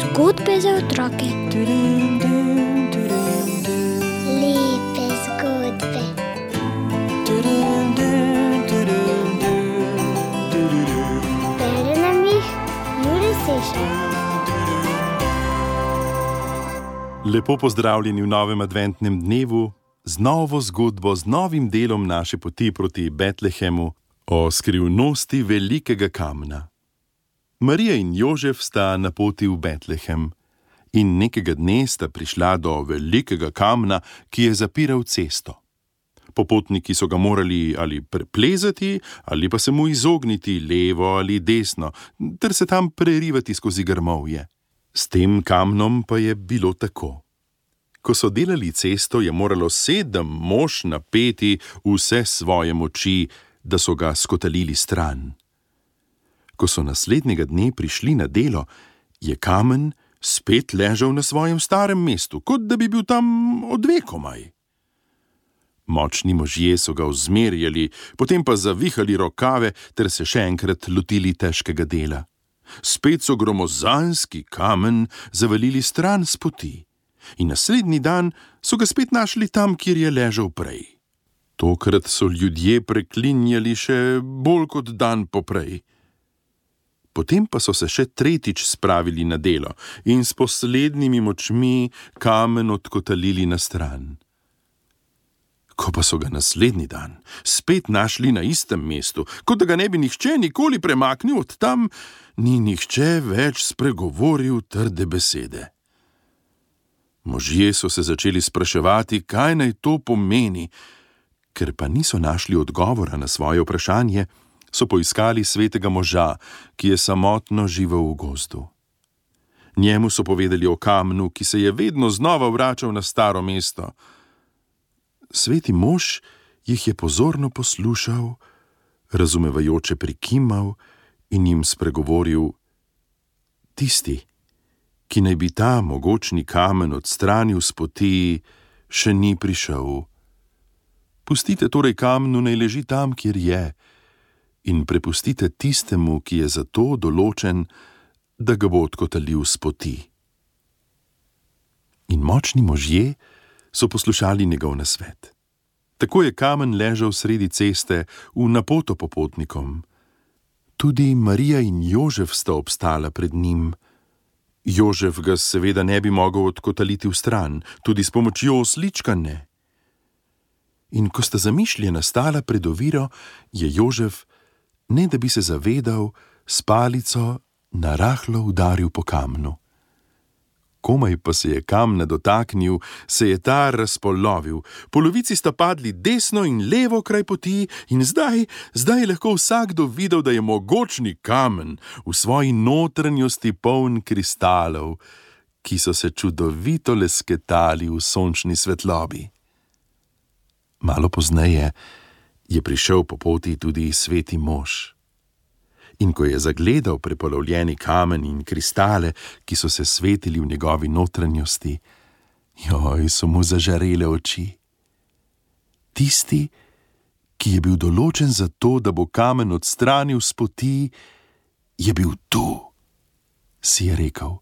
Zgodbe za otroke. Lepe zgodbe. Bere nam jih Juri Sešar. Lepo pozdravljeni v novem adventnem dnevu z novo zgodbo, z novim delom naše poti proti Betlehemu o skrivnosti velikega kamna. Marija in Jožef sta na poti v Betlehem in nekega dne sta prišla do velikega kamna, ki je zapiral cesto. Popotniki so ga morali ali preplezati, ali pa se mu izogniti levo ali desno, ter se tam prerivati skozi grmovje. S tem kamnom pa je bilo tako. Ko so delali cesto, je moralo sedem mož napeti vse svoje moči, da so ga skotalili stran. Ko so naslednjega dne prišli na delo, je kamen spet ležal na svojem starem mestu, kot da bi bil tam odvekomaj. Močni možje so ga vzmerjali, potem pa zavihali rokave ter se še enkrat lotili težkega dela. Spet so gromozanski kamen zavalili stran s poti, in naslednji dan so ga spet našli tam, kjer je ležal prej. Tokrat so ljudje preklinjali še bolj kot dan poprej. Potem pa so se še tretjič spravili na delo in s poslednjimi močmi kamen odkotalili na stran. Ko pa so ga naslednji dan spet našli na istem mestu, kot da ga ne bi nihče nikoli premaknil od tam, ni nihče več spregovoril trde besede. Možje so se začeli spraševati, kaj naj to pomeni, ker pa niso našli odgovora na svoje vprašanje, so poiskali svetega moža, ki je samotno živel v gozdu. Njemu so povedali o kamnu, ki se je vedno znova vračal na staro mesto. Sveti mož jih je pozorno poslušal, razumevajoče prikimal in jim spregovoril: Tisti, ki naj bi ta mogočni kamen odstranil z poti, še ni prišel. Pustite torej kamnu naj leži tam, kjer je, in prepustite tistemu, ki je za to določen, da ga bo odkotalil z poti. In močni možje so poslušali njegov nasvet. Tako je kamen ležal sredi ceste v napoto popotnikom. Tudi Marija in Jožef sta obstala pred njim. Jožef ga seveda ne bi mogel odkotaliti v stran, tudi s pomočjo oslička ne. In ko sta zamišljena stala pred oviro, je Jožef, ne da bi se zavedal, s palico narahlo udaril po kamnu. Komaj pa se je kamna dotaknil, se je ta razpolovil, polovici sta padli desno in levo kraj poti, in zdaj, zdaj je lahko vsakdo videl, da je mogočni kamen v svoji notranjosti poln kristalov, ki so se čudovito lesketali v sončni svetlobi. Malo pozneje je prišel po poti tudi sveti mož. In ko je zagledal prepolovljeni kamen in kristale, ki so se svetili v njegovi notranjosti, joj, so mu zažarele oči. Tisti, ki je bil določen za to, da bo kamen odstranil z poti, je bil tu, si je rekel.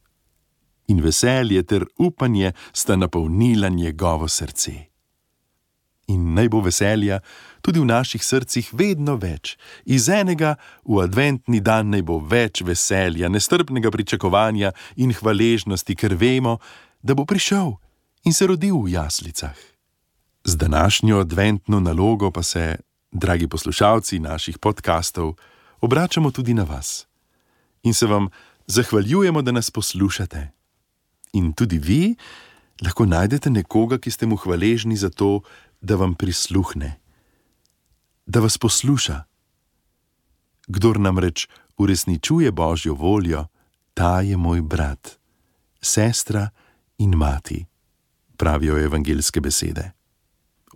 In veselje ter upanje sta napolnila njegovo srce. In naj bo veselja tudi v naših srcih vedno več, iz enega v adventni dan naj bo več veselja, nestrpnega pričakovanja in hvaležnosti, ker vemo, da bo prišel in se rodil v jaslicah. Z današnjo adventno nalogo pa se, dragi poslušalci naših podkastov, obračamo tudi na vas in se vam zahvaljujemo, da nas poslušate. In tudi vi lahko najdete nekoga, ki ste mu hvaležni za to, da vam prisluhne, da vas posluša. Kdor namreč uresničuje Božjo voljo, ta je moj brat, sestra in mati, pravijo evangelske besede.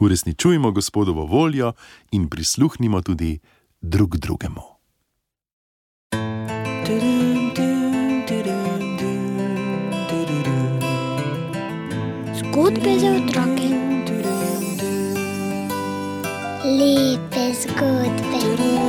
Uresničujmo Gospodovo voljo in prisluhnimo tudi drug drugemu. Zgodbe za otroke. Lepe zgodbe.